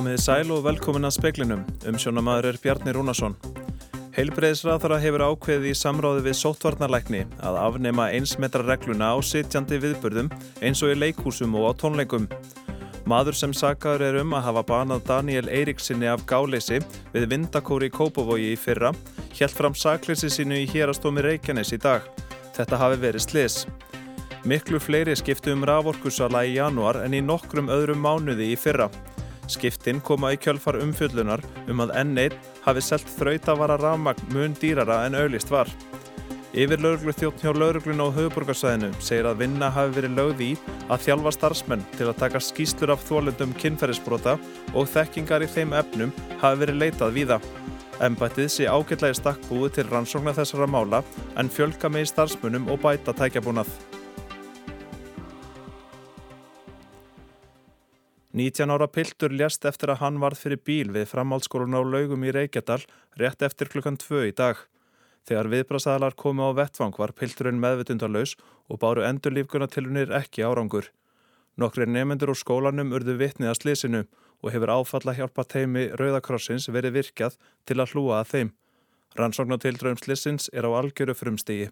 Komiði sæl og velkomin að speklinum. Umsjónamaður er Bjarni Rúnarsson. Heilbreyðisraðara hefur ákveðið í samráði við sóttvarnarlækni að afnema einsmetra regluna á sitjandi viðburðum eins og í leikhúsum og á tónleikum. Maður sem sagaður er um að hafa banað Daniel Eiríksinni af gáleysi við vindakóri í Kópavogi í fyrra, helt fram sakleysi sínu í hérastómi Reykjanes í dag. Þetta hafi verið slis. Miklu fleiri skiptu um raforkusala í januar en í nokkrum öðrum mánuði í fyrra. Skiptin koma í kjölfar umfjöllunar um að N1 hafi selt þrautavara rafmagn mun dýrara en auglist var. Yfir lauruglu þjótt hjá lauruglun á höfuborgarsvæðinu segir að vinna hafi verið lögð í að þjálfa starfsmenn til að taka skýslur af þólundum kynferðisbrota og þekkingar í þeim efnum hafi verið leitað víða. Embættið sé ágætlega stakk búið til rannsóknar þessara mála en fjölka með í starfsmunum og bæta tækjabúnað. 19 ára piltur ljast eftir að hann varð fyrir bíl við framhaldsskólun á laugum í Reykjadal rétt eftir klukkan 2 í dag. Þegar viðbrasaðalar komu á vettvang var pilturinn meðvitundarlaus og báru endur lífgunartilunir ekki árangur. Nokkri nefnendur úr skólanum urðu vitnið að slísinu og hefur áfalla hjálpa teimi Rauðakrossins verið virkjað til að hlúa að þeim. Rannsóknartildröðum slísins er á algjöru frumstigi.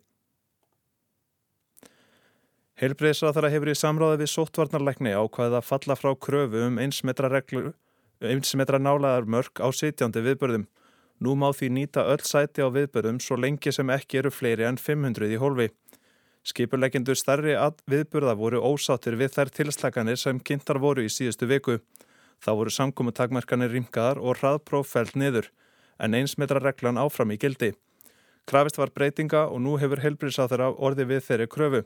Heilbreyðsraðara hefur í samráði við sóttvarnarleikni ákvaðið að falla frá kröfu um einsmetra, nálaðar mörg á sitjandi viðbörðum. Nú má því nýta öll sæti á viðbörðum svo lengi sem ekki eru fleiri en 500 í hólfi. Skipurleikindur starri viðbörða voru ósáttir við þær tilslaganir sem kynntar voru í síðustu viku. Þá voru samkómutakmarkanir rýmkaðar og hraðpróf fælt niður, en einsmetra reglan áfram í gildi. Krafist var breytinga og nú hefur heilbreyðsraðara orði við þeirri kröfu.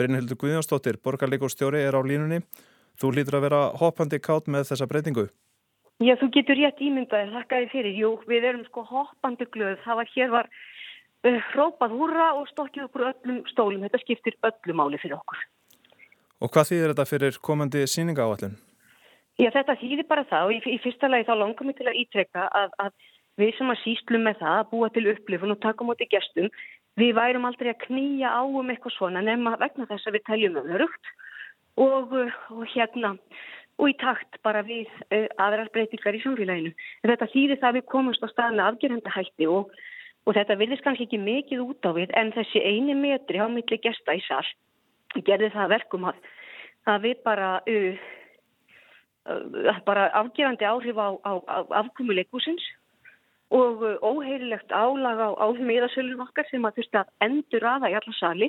Brynhildur Guðjónsdóttir, borgarleikórstjóri, er á línunni. Þú lítur að vera hoppandi kátt með þessa breytingu. Já, þú getur rétt ímyndaðið, þakkaði fyrir. Jú, við erum sko hoppandi glöð. Það var hér var uh, hrópað húra og stokkið okkur öllum stólum. Þetta skiptir öllu máli fyrir okkur. Og hvað þýðir þetta fyrir komandi síninga áallin? Já, þetta þýðir bara það og í, í fyrsta lagi þá langar mig til að ítrekka að, að við sem að sístlum með það að búa til upplifun og taka móti gestum Við værum aldrei að knýja á um eitthvað svona nema vegna þess að við teljum um örugt og, og hérna og í takt bara við uh, aðrar breytingar í samfélaginu. En þetta þýðir það að við komumst á staðna afgerðanda hætti og, og þetta virðist kannski ekki mikið út á við en þessi eini metri á milli gesta í sall gerði það verkum að, að við bara, uh, bara afgerðandi áhrif á, á, á afkomuleikúsins og uh, óheirilegt álag á, á miðasölunum okkar sem að þurfti að endur aða í alla sali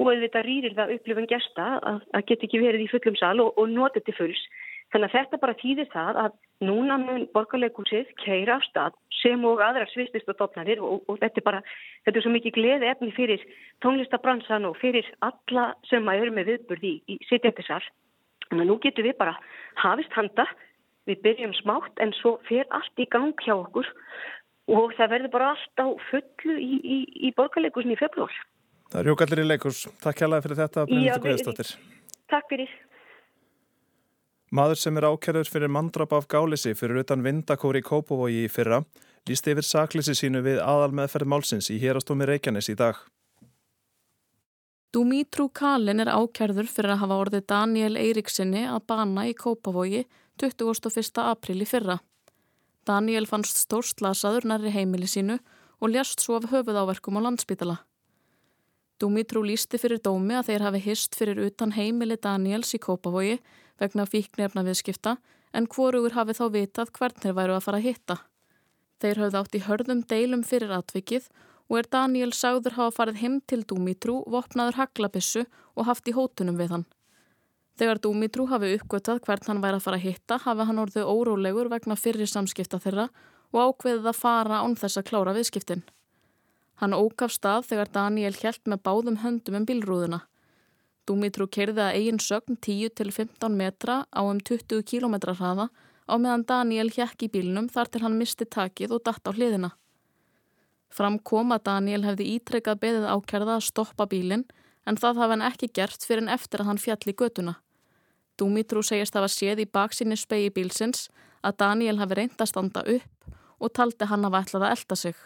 og þetta rýrir það upplifun gesta að, að geta ekki verið í fullum sal og, og notið til fulls. Þannig að þetta bara þýðir það að núna mun borgarleikursið keira af stað sem og aðra svistist og dopnarir og, og þetta er bara, þetta er svo mikið gleði efni fyrir tónlistabransan og fyrir alla sem að eru með viðburði í, í sitjandisar. Þannig að nú getur við bara hafist handa við byrjum smátt en svo fer allt í gang hjá okkur og það verður bara allt á fullu í, í, í borgarleikursin í februar. Það er hjókallir í leikurs. Takk hjálpa fyrir þetta, Bryndur Guðstóttir. Takk fyrir. Maður sem er ákjörður fyrir mandrap af gálisi fyrir utan vindakóri í Kópavogi í fyrra líst yfir saklisi sínu við aðal meðferð málsins í hérastómi Reykjanes í dag. Dumitru Kalin er ákjörður fyrir að hafa orðið Daniel Eiríksinni að bana í Kópavogi 21. april í fyrra. Daniel fannst stórslasaður næri heimili sínu og ljast svo af höfuð áverkum á landsbytala. Dumitru lísti fyrir dómi að þeir hafi hist fyrir utan heimili Daniels í Kópavogi vegna fíknefna viðskipta en hvorugur hafi þá vitað hvern þeir væru að fara að hitta. Þeir höfðu átt í hörðum deilum fyrir atvikið og er Daniel sagður hafa farið heim til Dumitru, vopnaður haglabissu og haft í hótunum við hann. Þegar Dúmitrú hafi uppgötað hvern hann væri að fara að hitta hafi hann orðið órólegur vegna fyrir samskipta þeirra og ákveðið að fara án þess að klára viðskiptin. Hann ógaf stað þegar Daniel hjælt með báðum höndum um bílrúðuna. Dúmitrú kerði að eigin sögn 10-15 metra á um 20 km hraða á meðan Daniel hjekk í bílnum þar til hann misti takið og datt á hliðina. Fram kom að Daniel hefði ítrekkað beðið ákjærða að stoppa bílinn en það hafa hann ekki gert fyrir en eftir að hann fjall í götuna. Dumitru segist að hafa séð í baksinni spegi bílsins að Daniel hafi reynd að standa upp og taldi hann að ætlaði að elda sig.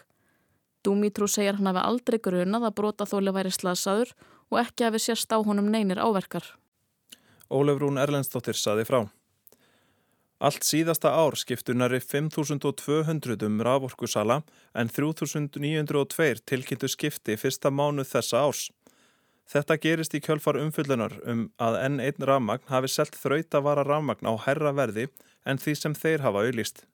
Dumitru segir hann hafi aldrei grunað að brota þóli væri slasaður og ekki hafi sérst á honum neynir áverkar. Ólef Rún Erlendstóttir saði frá. Allt síðasta ár skiptunari 5.200 um raforkusala en 3.902 tilkynntu skipti fyrsta mánuð þessa árs. Þetta gerist í kjölfar umfyllunar um að N1 rafmagn hafi selt þraut að vara rafmagn á herra verði en því sem þeir hafa auðlist.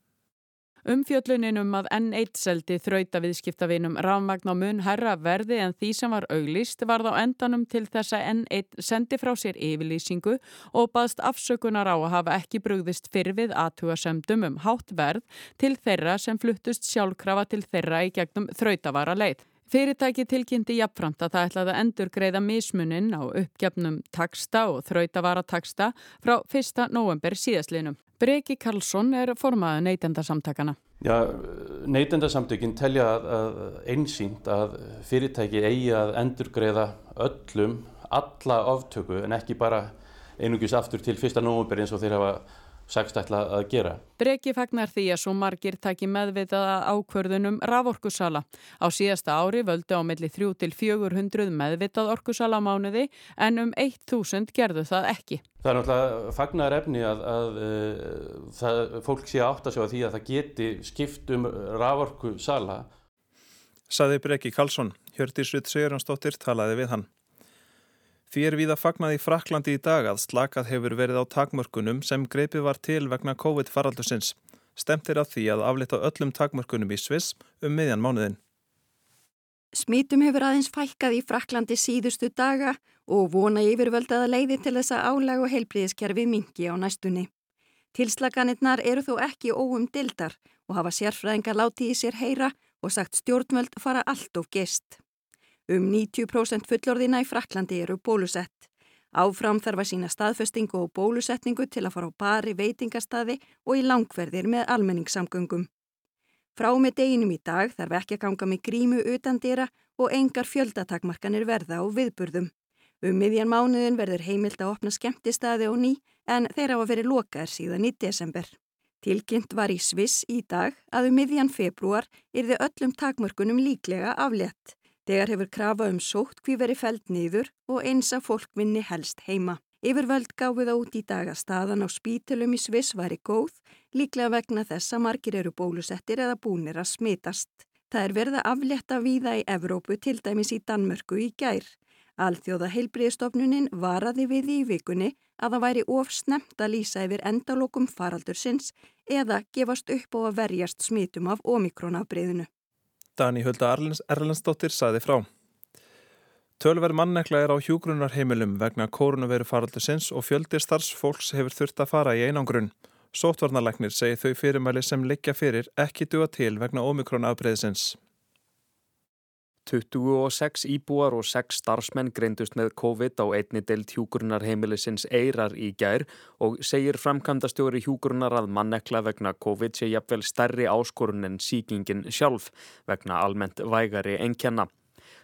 Umfjöllunin um að N1 seldi þrauta viðskiptavinum rafmagn á mun herra verði en því sem var auglist var þá endanum til þess að N1 sendi frá sér yfirlýsingu og baðst afsökunar á að hafa ekki brugðist fyrir við aðtugasömdum um hátt verð til þeirra sem fluttust sjálfkrafa til þeirra í gegnum þrautavara leið. Fyrirtæki tilkynnti jafnframt að það ætlaði að endur greiða mismunin á uppgefnum taksta og þrautavara taksta frá 1. november síðastlinum. Breki Karlsson er formaður neytendasamtakana. Já, neytendasamtökin telja að, að einsýnt að fyrirtæki eigi að endurgreiða öllum alla oftöku en ekki bara einungis aftur til fyrsta nógumber eins og þeir hafa sagst ætla að gera. Breki fagnar því að svo margir taki meðvitaða ákvörðunum raforkusala. Á síðasta ári völdu á milli 3-400 meðvitað orkusala mánuði en um 1000 gerðu það ekki. Það er náttúrulega fagnar efni að, að, að eh, það, fólk sé átt að sjá að því að það geti skipt um raforkusala. Saði Breki Karlsson, Hjördis Rutt Sigurðansdóttir talaði við hann. Því er við að fagnað í Fraklandi í dag að slakað hefur verið á takmörkunum sem greipið var til vegna COVID-faraldusins. Stemt er að því að aflita öllum takmörkunum í Sviss um miðjan mánuðin. Smítum hefur aðeins fækkað í Fraklandi síðustu daga og vona yfirvöldaða leiði til þessa álag og heilblíðiskerfi mingi á næstunni. Tilslaganirnar eru þó ekki óum dildar og hafa sérfræðingar látið í sér heyra og sagt stjórnvöld fara allt of gest. Um 90% fullorðina í Fraklandi eru bólusett. Áfram þarf að sína staðfestingu og bólusetningu til að fara á bari, veitingastadi og í langverðir með almenningssamgöngum. Frá með deginum í dag þarf ekki að ganga með grímu utan dýra og engar fjöldatakmarkanir verða á viðburðum. Um miðjan mánuðin verður heimilt að opna skemmtistadi og ný en þeir hafa verið lokaðar síðan í desember. Tilkynnt var í Sviss í dag að um miðjan februar er þið öllum takmörkunum líklega aflétt. Þegar hefur krafa um sótt hví veri fælt niður og eins að fólk vinni helst heima. Yfirvöld gáði það út í dag að staðan á spítilum í Sviss væri góð, líklega vegna þess að margir eru bólusettir eða búnir að smitast. Það er verið að aflétta víða í Evrópu til dæmis í Danmörku í gær. Alþjóða heilbriðstofnunin varaði við í vikunni að það væri of snemt að lýsa yfir endalokum faraldursins eða gefast upp á að verjast smitum af omikronafbreyðinu. Dani Hulda Erlendsdóttir saði frá. Tölver mannekla er á hjúgrunarheimilum vegna kórunveru faraldusins og fjöldir starfsfólks hefur þurft að fara í einangrun. Sótvarnalegnir segi þau fyrirmæli sem liggja fyrir ekki duga til vegna omikronafbreyðsins. 26 íbúar og 6 starfsmenn greindust með COVID á einni deilt hjúgrunar heimilisins Eirar í gær og segir framkvæmdastjóri hjúgrunar að mannekla vegna COVID sé jafnvel stærri áskorun en síkingin sjálf vegna almennt vægari enkjanna.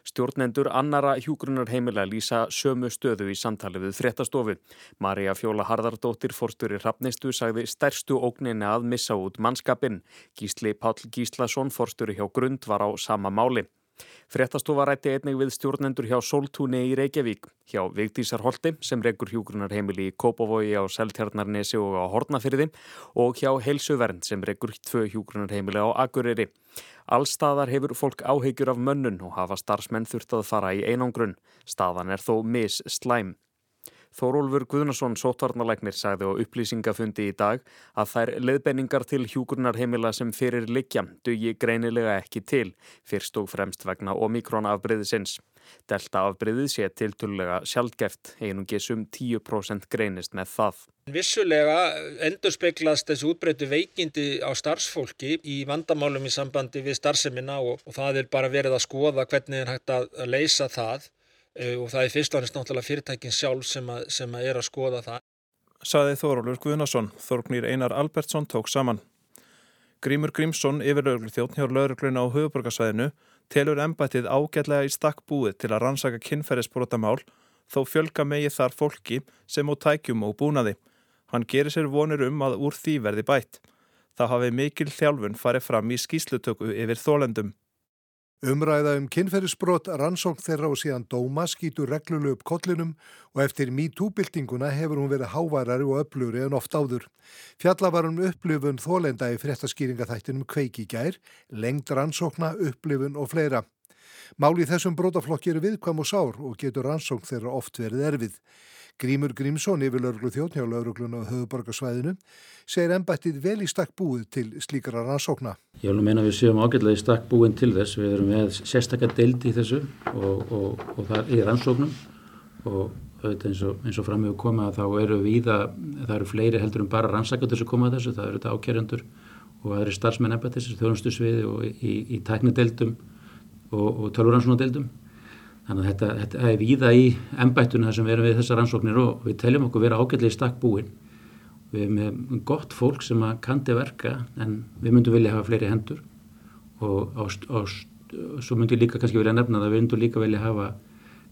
Stjórnendur annara hjúgrunar heimila lýsa sömu stöðu í samtali við fréttastofu. Marja Fjóla Harðardóttir, forstjóri Hrafnistu, sagði stærstu ógninni að missa út mannskapin. Gísli Pál Gíslason, forstjóri hjá Grund, var á sama máli. Frettastofa rætti einnig við stjórnendur hjá Soltúni í Reykjavík, hjá Vigdísar Holti sem regur hjúgrunarheimili í Kópavogi á Seltjarnarnesi og á Hortnafyrði og hjá Heilsuvernd sem regur tvö hjúgrunarheimili á Akureyri. Allstaðar hefur fólk áhegjur af mönnun og hafa starfsmenn þurft að fara í einangrun. Staðan er þó mis slæm. Þórólfur Guðnason sótvarnalegnir sagði á upplýsingafundi í dag að þær leðbenningar til hjúgrunarheimila sem fyrir likja dugi greinilega ekki til, fyrst og fremst vegna omikronafbriðisins. Delta-afbriðið sé tiltullega sjálfgeft, einungisum 10% greinist með það. Vissulega endur speklast þessu útbreytu veikindi á starfsfólki í vandamálum í sambandi við starfseminna og, og það er bara verið að skoða hvernig er hægt að leysa það. Eh, og það er fyrst og annars náttúrulega fyrirtækin sjálf sem að, sem að er að skoða það. Saði Þórólur Guðnason, Þórgnýr Einar Albertsson tók saman. Grímur Grímsson, yfirlauglu þjóttn hjá laurugluna á höfuborgarsvæðinu, telur embættið ágætlega í stakk búið til að rannsaka kynferðisbrotamál þó fjölga megi þar fólki sem á tækjum og búnaði. Hann gerir sér vonir um að úr því verði bætt. Það hafi mikil þjálfun farið fram í skýslutöku yfir þólendum. Umræða um kynferðisbrot, rannsókn þeirra og síðan dóma skýtur reglulu upp kollinum og eftir MeToo-byltinguna hefur hún verið hávarari og öfluri en oft áður. Fjalla var um upplifun þólenda í fréttaskýringaþættinum kveiki gær, lengd rannsókna, upplifun og fleira. Máli þessum brotaflokki eru viðkvam og sár og getur rannsókn þeirra oft verið erfið. Grímur Grímsson yfir lauruglu þjóttnjá laurugluna á höfuborgarsvæðinu segir ennbættið vel í stakk búið til slíkara rannsókna. Ég vil meina við séum ágætlega í stakk búin til þess. Við erum með sérstakar deildi í þessu og, og, og það er í rannsóknum og eins og, eins og framhjóðu koma þá eru við í það, eru fleiri heldur en bara rannsakandur sem koma að þessu. Það eru þetta ákjærandur og það eru starfsmenn ennbættis, þjónustu sviði og í, í tæknideildum og tölvuransónadeildum. Þannig að þetta, þetta er víða í ennbættuna sem við erum við þessar rannsóknir og við teljum okkur vera ágætlega í stakk búin. Við erum með gott fólk sem kandi verka en við myndum vilja hafa fleiri hendur og á, á, svo myndum við líka kannski vilja nefna það við myndum líka vilja hafa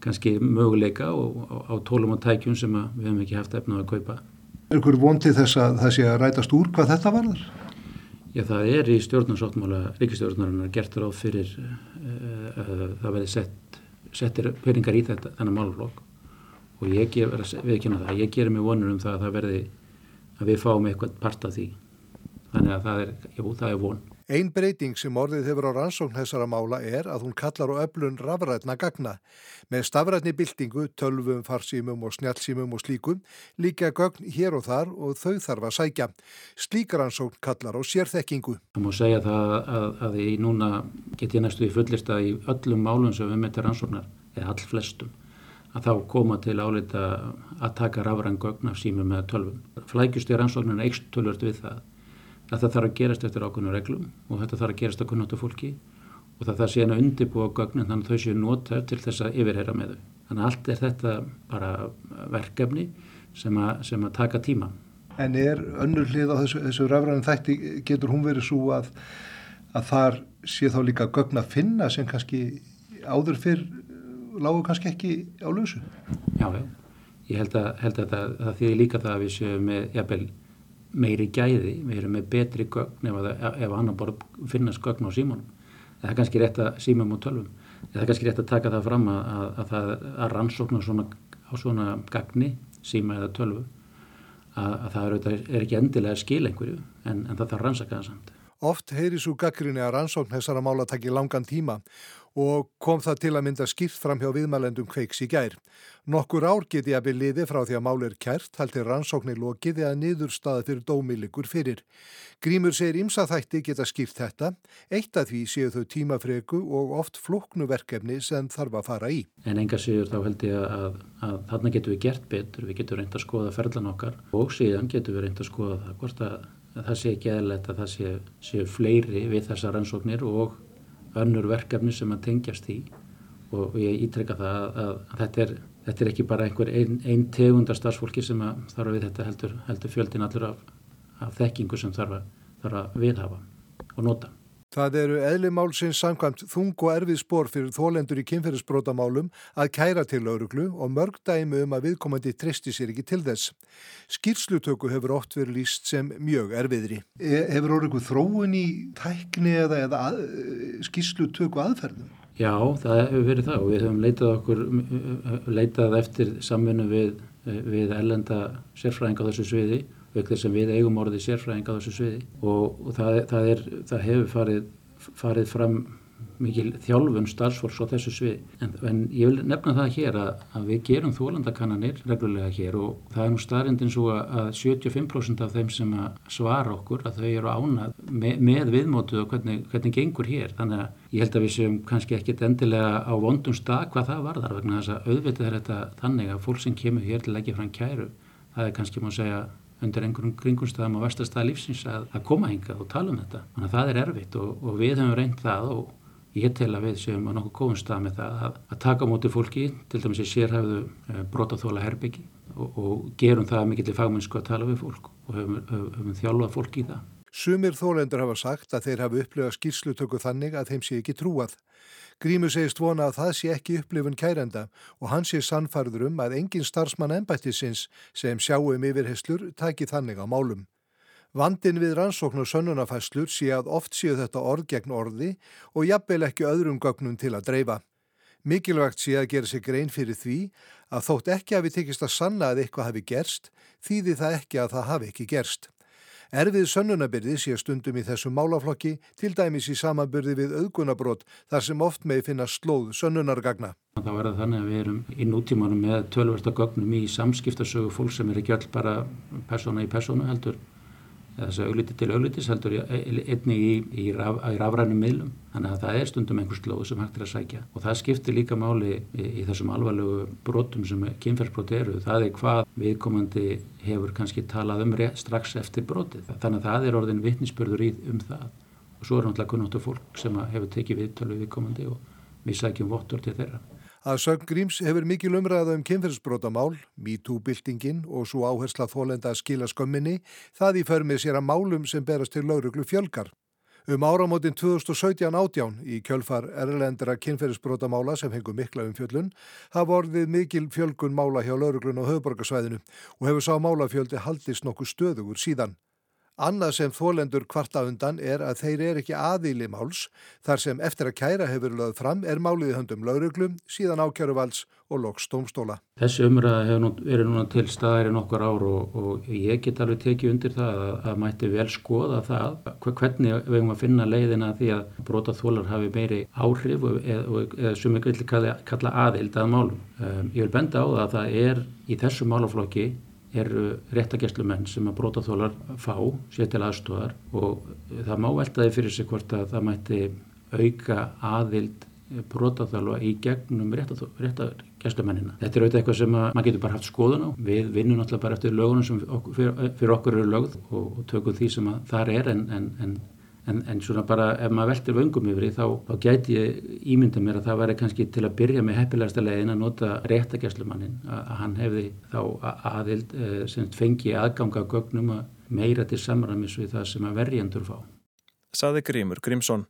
kannski möguleika og, á, á tólum og tækjum sem við hefum ekki haft efna að kaupa. Er ykkur vontið þess að það sé að rætast úr hvað þetta varðar? Já það er í stjórnarsáttmála ríkistjórnarinnar gert ráð fyrir uh, uh, það verði sett settir peningar í þetta, þennan málflokk og ég ger, við kynna það, ég gerir mig vonur um það að það verði að við fáum eitthvað part af því. Þannig að það er, jú, það er von Einn breyting sem orðið hefur á rannsókn þessara mála er að hún kallar á öflun rafrætna gagna. Með stafrætni byltingu, tölvum, farsímum og snjálsímum og slíkum líka gögn hér og þar og þau þarf að sækja. Slík rannsókn kallar á sérþekkingu. Það má segja það að, að ég núna get ég næstu í fullista í öllum málum sem við meðtum rannsóknar, eða all flestum að þá koma til álita að taka rafræn gögn af símum með tölvum. Flækjust í rannsóknarna eikst tölvört við það Þetta þarf að gerast eftir ákveðinu reglum og þetta þarf að gerast að kunnáttu fólki og það þarf síðan að undirbúa gögnin þannig að þau séu nota til þess að yfirheyra með þau. Þannig að allt er þetta bara verkefni sem að, sem að taka tíma. En er önnur hlið á þessu, þessu rafræðin þætti, getur hún verið svo að, að þar sé þá líka gögn að finna sem kannski áður fyrr lágu kannski ekki á lausu? Já, ég held að, held að það, það þýðir líka það að við séum með jafnvel meiri gæði, við erum með betri gögn ef, ef annar bara finnast gögn á símónum. Það er kannski rétt að símum og tölvum. Það er kannski rétt að taka það fram að, að, að það að rannsókna svona, á svona gagni, síma eða tölvu, að, að það er, er ekki endilega skil einhverju en, en það þarf rannsakaða samt. Oft heyri svo gaggrinni að rannsókn þessara mála takki langan tíma og kom það til að mynda skýrt fram hjá viðmælendum kveiks í gær. Nokkur ár geti að byrja liði frá því að mál er kært haldi rannsóknir lokiði að niðurstaða fyrir dómilikur fyrir. Grímur segir ímsaþætti geta skýrt þetta, eitt af því séu þau tímafregu og oft floknu verkefni sem þarf að fara í. En enga séur þá held ég að, að, þarna getur við gert betur, við getum reynd að skoða ferðlan okkar og síðan getum við reynd að skoða það hvort að, að það sé ekki eðlert að það séu sé fleiri við þessar rannsóknir og önnur verkefni sem að tengjast í og, og ég ítrekka það að, að, að þetta, er, þetta er ekki bara einhver einn ein tegundar starfsfólki sem þarf að við þetta heldur, heldur fjöldin allur af, af þekkingu sem þarf að, þarf að viðhafa og nota. Það eru eðlimálsins samkvæmt þung og erfið spór fyrir þólendur í kynferðisbrótamálum að kæra til lauruglu og mörg dæmi um að viðkomandi tristi sér ekki til þess. Skýrslutöku hefur oft verið líst sem mjög erfiðri. E hefur orðið eitthvað þróun í tækni eða, eða að, skýrslutöku aðferðum? Já, það hefur verið það og við höfum leitað okkur, leitað eftir samfunnu við, við ellenda sérfræðinga á þessu sviði auk þess að við eigum orðið sérfræðing á þessu sviði og það, það, er, það hefur farið, farið fram mikil þjálfun starfsfólks á þessu sviði. En, en ég vil nefna það hér að, að við gerum þólandakannanir reglulega hér og það er nú starrendin svo að 75% af þeim sem svara okkur að þau eru ánað með, með viðmótu og hvernig, hvernig gengur hér. Þannig að ég held að við séum kannski ekkit endilega á vondum stað hvað það varðar vegna þess að auðvitað er þetta þannig að fólk sem kemur hér til að leggja fram kæru, það er kannski má segja undir einhverjum kringumstæðum á vestastæða lífsins að, að koma hingað og tala um þetta. Þannig að það er erfitt og, og við höfum reynd það og ég tel að við séum á nokkuð góðum stað með það að, að taka mútið fólki, til dæmis ég sér hafðu e, brotaþóla herbyggi og, og gerum það mikillir fagmennsku að tala við fólk og höfum, höfum, höfum þjálfað fólki í það. Sumir þólendur hafa sagt að þeir hafi upplifað skýrslutöku þannig að þeim sé ekki trúað. Grímu segist vona að það sé ekki upplifun kærenda og hann sé sannfarður um að engin starfsmann ennbættisins sem sjáum yfirheslur taki þannig á málum. Vandin við rannsókn og sönnunafæslur sé að oft séu þetta orð gegn orði og jafnvel ekki öðrum gögnum til að dreifa. Mikilvægt sé að gera sig grein fyrir því að þótt ekki hafi tekist að sanna að eitthvað hafi gerst, þýði það ekki að það hafi ekki gerst. Erfið sönnunabyrði sé stundum í þessum málaflokki, til dæmis í samanbyrði við auðgunabrót þar sem oft með finna slóð sönnunargagna. Það var það þannig að við erum í nútímanum með tölversta gögnum í samskiptasögu fólk sem er ekki öll bara persóna í persónu heldur þessu augliti til auglitis heldur einni í, í, raf, í rafrænum miðlum. Þannig að það er stundum einhvers slóð sem hægt er að sækja. Og það skiptir líka máli í, í þessum alvarlegu brotum sem kynferðsbrot eru. Það er hvað viðkomandi hefur kannski talað um strax eftir brotið. Þannig að það er orðin vittnisspörður í um það. Og svo er náttúrulega kunnáttu fólk sem hefur tekið viðtölu viðkomandi og við sækjum vottur til þeirra Að sögn Gríms hefur mikil umræða um kynferðsbrótamál, MeToo-byltingin og svo áhersla þólenda að skila skömminni, það í förmið sér að málum sem berast til lauruglu fjölgar. Um áramótin 2017-18 í kjölfar erlendra kynferðisbrótamála sem hengur mikla um fjöllun hafa orðið mikil fjölgun mála hjá lauruglun á höfuborgarsvæðinu og hefur sá málafjöldi haldist nokkuð stöðugur síðan. Annað sem þólendur kvarta undan er að þeir eru ekki aðíli máls þar sem eftir að kæra hefur lögð fram er máliði höndum lauruglum, síðan ákjöruvals og loks stómstóla. Þessi umræða hefur verið núna til staðar í nokkur ár og, og ég get alveg tekið undir það að, að mætti vel skoða það hvernig við hefum að finna leiðina því að brota þólar hafi meiri áhrif eða sem við viljum kalla aðild að málum. Um, ég vil benda á það að það er í þessu málaflokki eru réttagjastlumenn sem að brótaþólar fá sér til aðstofar og það má veltaði fyrir sig hvort að það mætti auka aðild brótaþóla í gegnum réttagjastlumennina. Þetta er auðvitað eitthvað sem maður getur bara haft skoðun á. Við vinnum náttúrulega bara eftir lögunum sem fyrir, fyrir okkur eru lögð og, og tökum því sem þar er en, en, en En, en svona bara ef maður veltir vöngum yfir þá, þá gæti ég ímynda mér að það væri kannski til að byrja með heppilegasta legin að nota réttagjastlumannin að hann hefði þá aðild eh, sem fengi aðganga gögnum að meira til samræmis við það sem að verjandur fá. Saði Grímur Grímsson.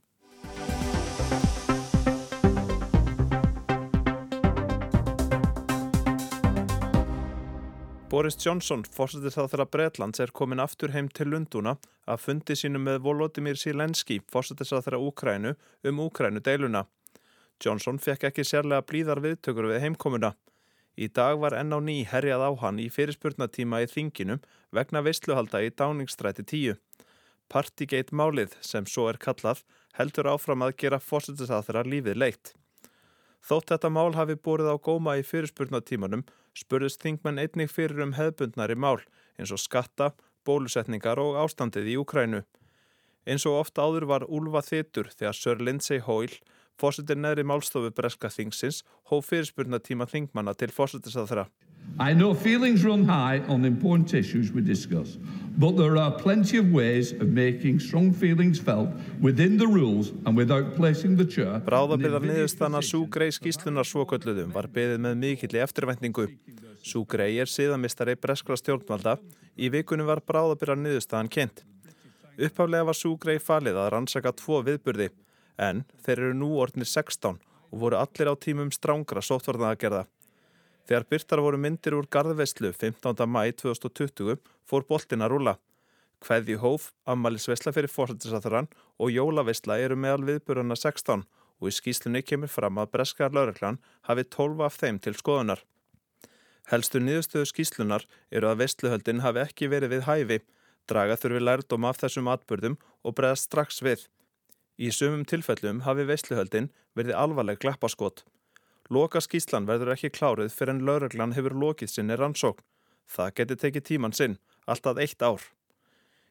Boris Johnson, fórsetið þá þeirra Breitlands, er komin aftur heim til Lundúna að fundi sínu með Volodymyr Silenski, fórsetið þá þeirra Úkrænu, um Úkrænu deiluna. Johnson fekk ekki sérlega blíðar viðtökur við heimkomuna. Í dag var enn á ný herjað á hann í fyrirspurnatíma í þinginum vegna veistluhalda í Dáningstræti 10. Partygate málið, sem svo er kallað, heldur áfram að gera fórsetið þá þeirra lífið leitt. Þótt þetta mál hafi búrið á góma í fyrirspurnatímanum spurðist þingmenn einnig fyrir um hefbundnari mál eins og skatta, bólusetningar og ástandið í Ukrænu. Eins og ofta áður var Úlfa Þittur þegar Sir Lindsay Hoyle, fórsetir neðri málstofu Breska Þingsins, hóf fyrirspurnatíma þingmanna til fórsetisæðra. I know feelings run high on important issues we discuss, but there are plenty of ways of making strong feelings felt within the rules and without placing the chair... Bráðabirðar niðurstanna Súgrei skýslunar svokölluðum var beðið með mikilli eftirvæntingu. Súgrei er síðamistari breskra stjórnvalda. Í vikunum var bráðabirðar niðurstanan kent. Upphaflega var Súgrei falið að rannsaka tvo viðburði, en þeir eru nú orðnir 16 og voru allir á tímum strángra sóttvarnaðagerða. Þegar byrtar voru myndir úr Garðveslu 15. mæ 2020 fór boltin að rúla. Hveði hóf, ammælisvesla fyrir fórsættisaþarann og jólavesla eru meðal viðburuna 16 og í skýslunni kemur fram að Breskar lauriklan hafi 12 af þeim til skoðunar. Helstu niðurstöðu skýslunar eru að vestluhöldin hafi ekki verið við hæfi, draga þurfi lærdom af þessum atbyrðum og bregða strax við. Í sumum tilfellum hafi vestluhöldin verið alvarleg glappaskott. Loka skýslan verður ekki klárið fyrir en lauruglan hefur lokið sinni rannsókn. Það geti tekið tíman sinn, alltaf eitt ár.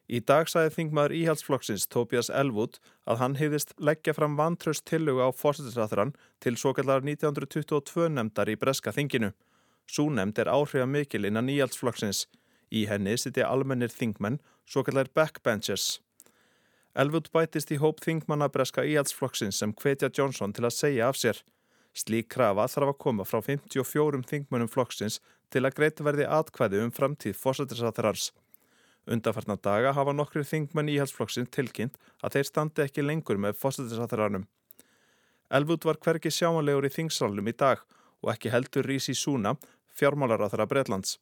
Í dag sagði þingmaður íhaldsflokksins Tobias Elwood að hann hefðist leggja fram vantraust tilluga á fórsetisræðurann til svo kallar 1922 nefndar í Breska þinginu. Sú nefnd er áhrifa mikil innan íhaldsflokksins. Í henni sitja almennir þingmenn, svo kallar backbenchers. Elwood bætist í hóp þingmanna Breska íhaldsflokksins sem hvetja Johnson til að segja af sér. Slík krafa þarf að koma frá 54 þingmönum flokksins til að greita verði atkvæði um framtíð fórsættisáþarars. Undarfarnar daga hafa nokkri þingmenn íhalsflokksins tilkynnt að þeir standi ekki lengur með fórsættisáþararnum. Elvud var hverki sjámanlegur í þingsalunum í dag og ekki heldur Rísi Súna, fjármálar á þeirra Breitlands.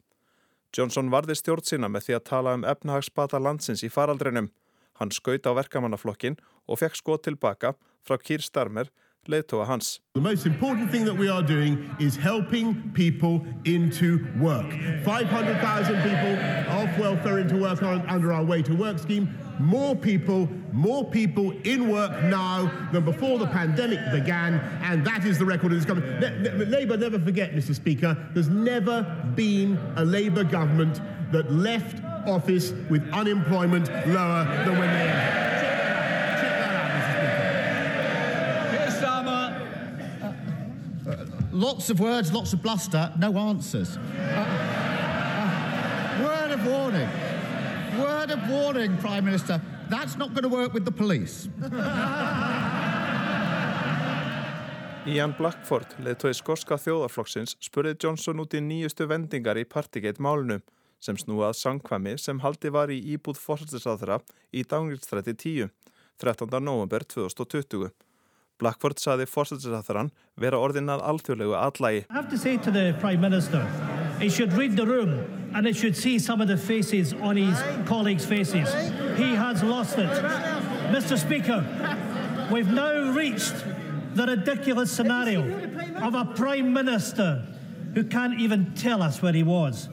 Johnson varði stjórn sína með því að tala um efnahagsbata landsins í faraldrinum. Hann skaut á verkamannaflokkin og fekk skot tilbaka frá Kýr Starmer leiðtóa hans. The most important thing that we are doing is helping people into work. 500,000 people off welfare into work under our way to work scheme. More people, more people in work now than before the pandemic began, and that is the record of this government. Labour, never forget, Mr. Speaker, there's never been a Labour government that left office with unemployment lower than when they entered. Lots of words, lots of bluster, no answers. Uh, uh, word of warning. Word of warning, Prime Minister. That's not going to work with the police. Ian Blackford, leðtói skorska þjóðarflokksins, spurði Johnson út í nýjustu vendingar í Partygate málunu sem snúað sangkvæmi sem haldi var í íbúð fórsættisáðra í Dánilstræti 10, 13. november 2020. Blackford saði fórsættisáþarann vera orðinað alþjóðlegu allægi. I have to say to the Prime Minister, he should read the room and he should see some of the faces on his colleagues' faces. He has lost it. Mr Speaker, we've now reached the ridiculous scenario of a Prime Minister who can't even tell us where he was.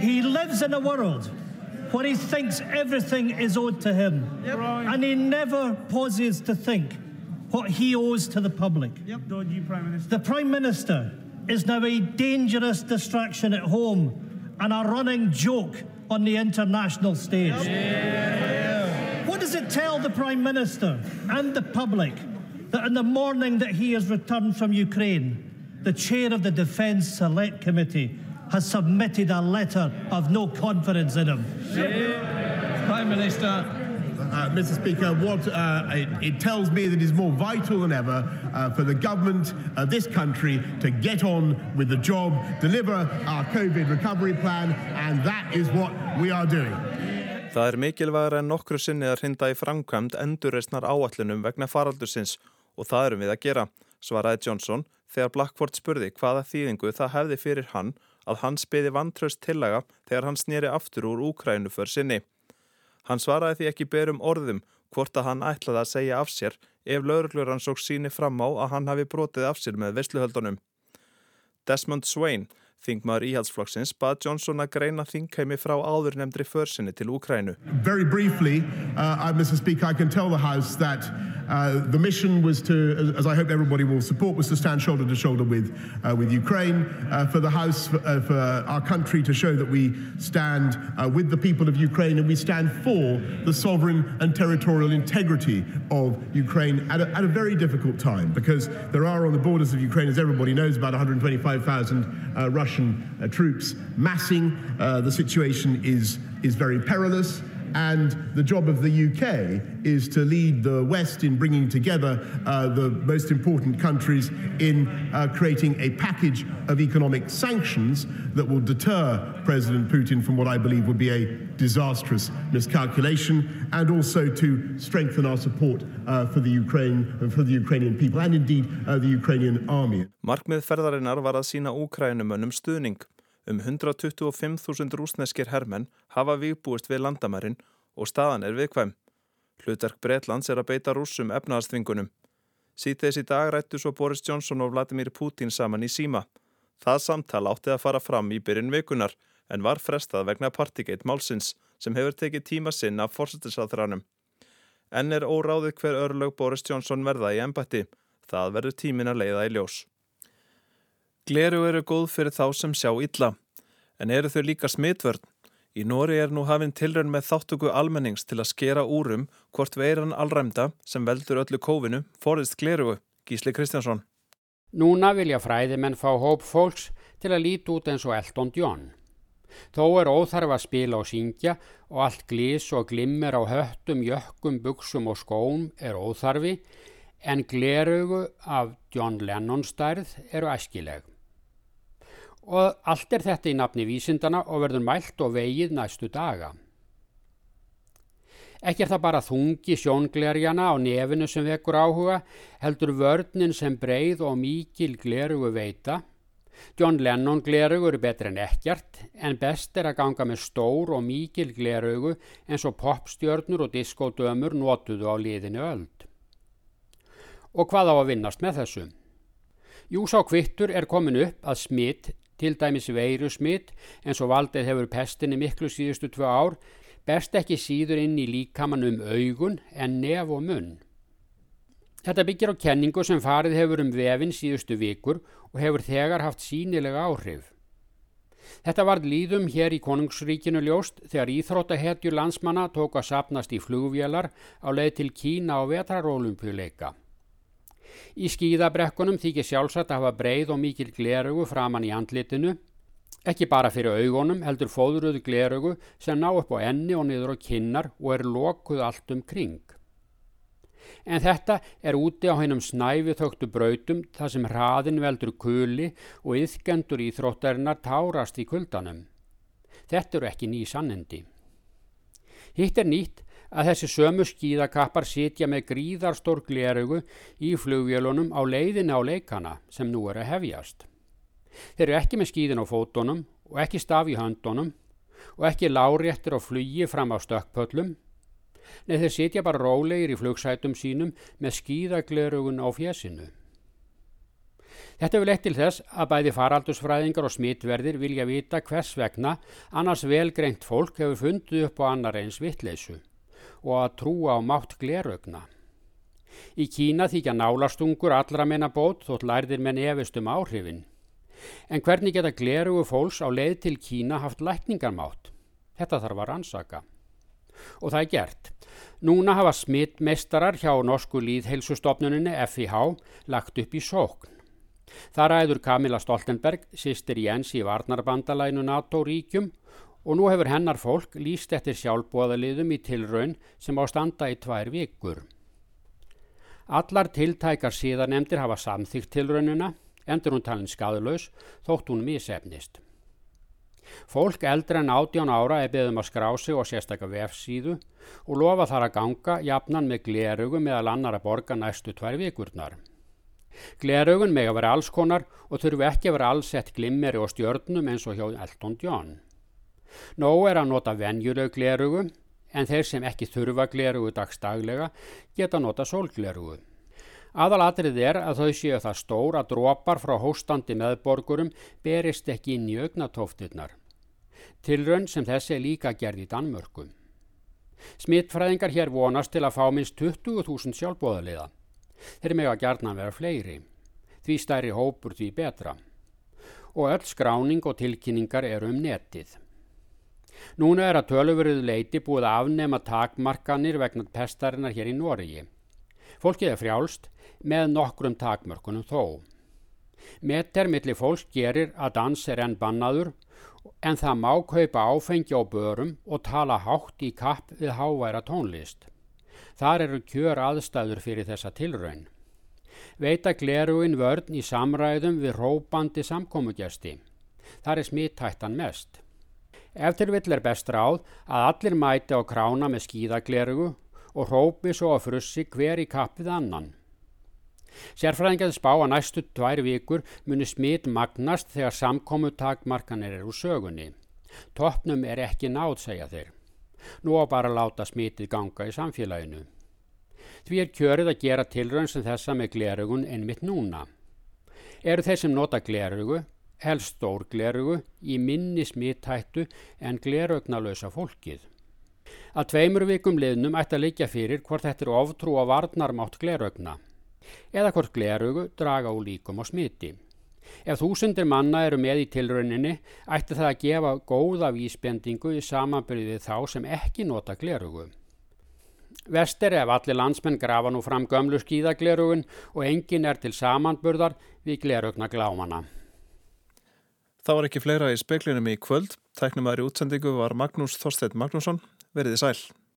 He lives in a world where he thinks everything is owed to him and he never pauses to think what he owes to the public. Yep. You, Prime Minister. The Prime Minister is now a dangerous distraction at home and a running joke on the international stage. Yeah. What does it tell the Prime Minister and the public that in the morning that he has returned from Ukraine, the chair of the Defence Select Committee has submitted a letter of no confidence in him? Prime Minister, uh, Mr. Speaker, what uh, it, it, tells me that is more vital than ever uh, for the government of this country to get on with the job, deliver our COVID recovery plan, and that is what we are doing. Það er mikilvægur en nokkru sinni að hrinda í framkvæmt endurreysnar áallunum vegna faraldursins og það erum við að gera, svaraði Johnson þegar Blackford spurði hvaða þýðingu það hefði fyrir hann að hann spiði vantraust tillaga þegar hann snýri aftur úr Úkrænu för sinni. Hann svaraði því ekki berum orðum hvort að hann ætlaði að segja af sér ef laurugluransók síni fram á að hann hafi brotið af sér með veisluhöldunum. Desmond Swain, bað Johnson að greina þingheimi frá försinni til Úkrænu. Very briefly, uh, Mr. Speaker, I can tell the House that uh, the mission was to, as I hope everybody will support, was to stand shoulder to shoulder with, uh, with Ukraine, uh, for the House, uh, for, our country to show that we stand uh, with the people of Ukraine and we stand for the sovereign and territorial integrity of Ukraine at a, at a very difficult time because there are on the borders of Ukraine, as everybody knows, about 125,000 Russian Russian uh, troops massing. Uh, the situation is, is very perilous. And the job of the UK is to lead the West in bringing together uh, the most important countries in uh, creating a package of economic sanctions that will deter President Putin from what I believe would be a disastrous miscalculation, and also to strengthen our support uh, for, the Ukraine, for the Ukrainian people and indeed uh, the Ukrainian army. Markmið ferðarinnar var að sína Úkrænumönnum stuðning. Um 125.000 rúsneskir hermenn hafa viðbúist við landamærin og staðan er viðkvæm. Hlutverk Breitlands er að beita rúsum efnaðastvingunum. Sýteðis í dag rættu svo Boris Johnson og Vladimir Putin saman í síma. Það samtal átti að fara fram í byrjun vikunar en var frestað vegna Partygate málsins sem hefur tekið tíma sinn af fórsettisáþranum. En er óráðið hver örlög Boris Johnson verða í ennbætti. Það verður tímin að leiða í ljós. Gleru eru góð fyrir þá sem sjá illa, en eru þau líka smitvörn. Í Nóri er nú hafinn tilrönn með þáttöku almennings til að skera úrum hvort veiran allræmda sem veldur öllu kófinu forðist glerugu, Gísli Kristjánsson. Núna vilja fræðimenn fá hóp fólks til að líti út eins og Elton John. Þó er óþarf að spila og syngja og allt glís og glimmer á höttum, jökkum, buksum og skóm er óþarfi en glerugu af John Lennon stærð eru æskileg og allt er þetta í nafni vísindana og verður mælt og vegið næstu daga. Ekki er það bara þungi sjónglerjana á nefinu sem vekur áhuga, heldur vörninn sem breið og mikil glerugu veita, John Lennon gleraugur er betur en ekkert en best er að ganga með stór og mikil gleraugu eins og popstjörnur og diskodömur notuðu á liðinu öld. Og hvað á að vinnast með þessu? Jú sá kvittur er komin upp að smitt, til dæmis veiru smitt eins og valdið hefur pestinni miklu síðustu tvö ár, best ekki síður inn í líkamann um augun en nef og munn. Þetta byggir á kenningu sem farið hefur um vefin síðustu vikur og hefur þegar haft sínilega áhrif. Þetta var líðum hér í konungsríkinu ljóst þegar íþróttahetju landsmanna tók að sapnast í flugvélar á leið til Kína á vetrarólumpjuleika. Í skíðabrekkunum þykir sjálfsagt að hafa breið og mikil glerugu framann í andlitinu, ekki bara fyrir augunum heldur fóðruðu glerugu sem ná upp á enni og niður á kinnar og er lokuð allt um kring en þetta er úti á hennum snæfi þögtu brautum þar sem hraðin veldur kuli og yðgendur í þróttarinnar tárast í kuldanum. Þetta eru ekki ný sannendi. Hitt er nýtt að þessi sömu skíðakappar sitja með gríðarstór glerugu í flugvélunum á leiðina á leikana sem nú eru að hefjast. Þeir eru ekki með skíðin á fótonum og ekki staf í höndunum og ekki láréttir á flugi fram á stökkpöllum Nei þeir sitja bara rólegir í flugsætum sínum með skýðaglerugun á fjesinu. Þetta vil eitt til þess að bæði faraldusfræðingar og smittverðir vilja vita hvers vegna annars velgreint fólk hefur fundið upp á annar eins vittleysu og að trúa á mátt glerugna. Í Kína þykja nálastungur allra menna bót þótt lærðir menn efist um áhrifin. En hvernig geta glerugu fólks á leið til Kína haft lækningarmátt? Þetta þarf að rannsaka. Og það er gert. Núna hafa smittmeistarar hjá norsku líðheilsustofnuninni FIH lagt upp í sókn. Það ræður Kamila Stoltenberg, sýstir Jens í Varnarbandalænu NATO ríkjum og nú hefur hennar fólk líst eftir sjálfbóðaliðum í tilraun sem á standa í tvær vikur. Allar tiltækar síðanemdir hafa samþygt tilraunina, endur hún talin skadlaus, þótt hún misefnist. Fólk eldra en 18 ára er beðum að skrá sig og sérstakka vefsíðu og lofa þar að ganga jafnan með glerugum meðal annar að borga næstu tvær vikurnar. Glerugun meg að vera allskonar og þurfu ekki að vera allsett glimmeri og stjörnum eins og hjá Elton John. Nó er að nota venjuleg glerugu en þeir sem ekki þurfa glerugu dagstaglega geta nota sólglerugu. Aðalatrið er að þau séu það stór að drópar frá hóstandi meðborgurum berist ekki inn í augnatóftirnar. Tilraun sem þessi er líka gerð í Danmörku. Smittfræðingar hér vonast til að fá minst 20.000 sjálfbóðaliða. Þeir mega gerðna vera fleiri. Því stærri hópur því betra. Og öll skráning og tilkynningar eru um netið. Núna er að tölurverðu leiti búið að afnema takmarkanir vegna pestarinnar hér í Noregi. Fólkið er frjálst með nokkrum takmörkunum þó. Meter millir fólk gerir að dans er enn bannaður en það má kaupa áfengi á börum og tala hátt í kapp við háværa tónlist. Þar eru kjör aðstæður fyrir þessa tilraun. Veita gleruinn vörn í samræðum við rópandi samkómugjasti. Þar er smittættan mest. Eftir vill er best ráð að allir mæti á krána með skíðaglerugu og rópi svo að frussi hver í kappið annan. Sérfræðingaði spá að næstu tvær vikur muni smitt magnast þegar samkomu takmarkanir eru sögunni. Toppnum er ekki náð, segja þeir. Nú á bara láta smittið ganga í samfélaginu. Því er kjörið að gera tilrönd sem þessa með glerugun einmitt núna. Eru þeir sem nota glerugu, helst stór glerugu, í minni smittættu en glerugnalösa fólkið. Að tveimur vikum liðnum ætti að leikja fyrir hvort þetta er oftrú að varnarmátt glerugna eða hvort glerugu draga úr líkum og smiti. Ef þúsundir manna eru með í tilrauninni ætti það að gefa góða vísbendingu í samanbyrðið þá sem ekki nota glerugu. Vester ef allir landsmenn grafa nú fram gömlu skíðaglerugun og engin er til samanburðar við glerugna glámana. Það var ekki fleira í speklinum í kvöld. Tæknum aðri útsendingu var Magnús Þorstedt Magnússon. Verðið sæl.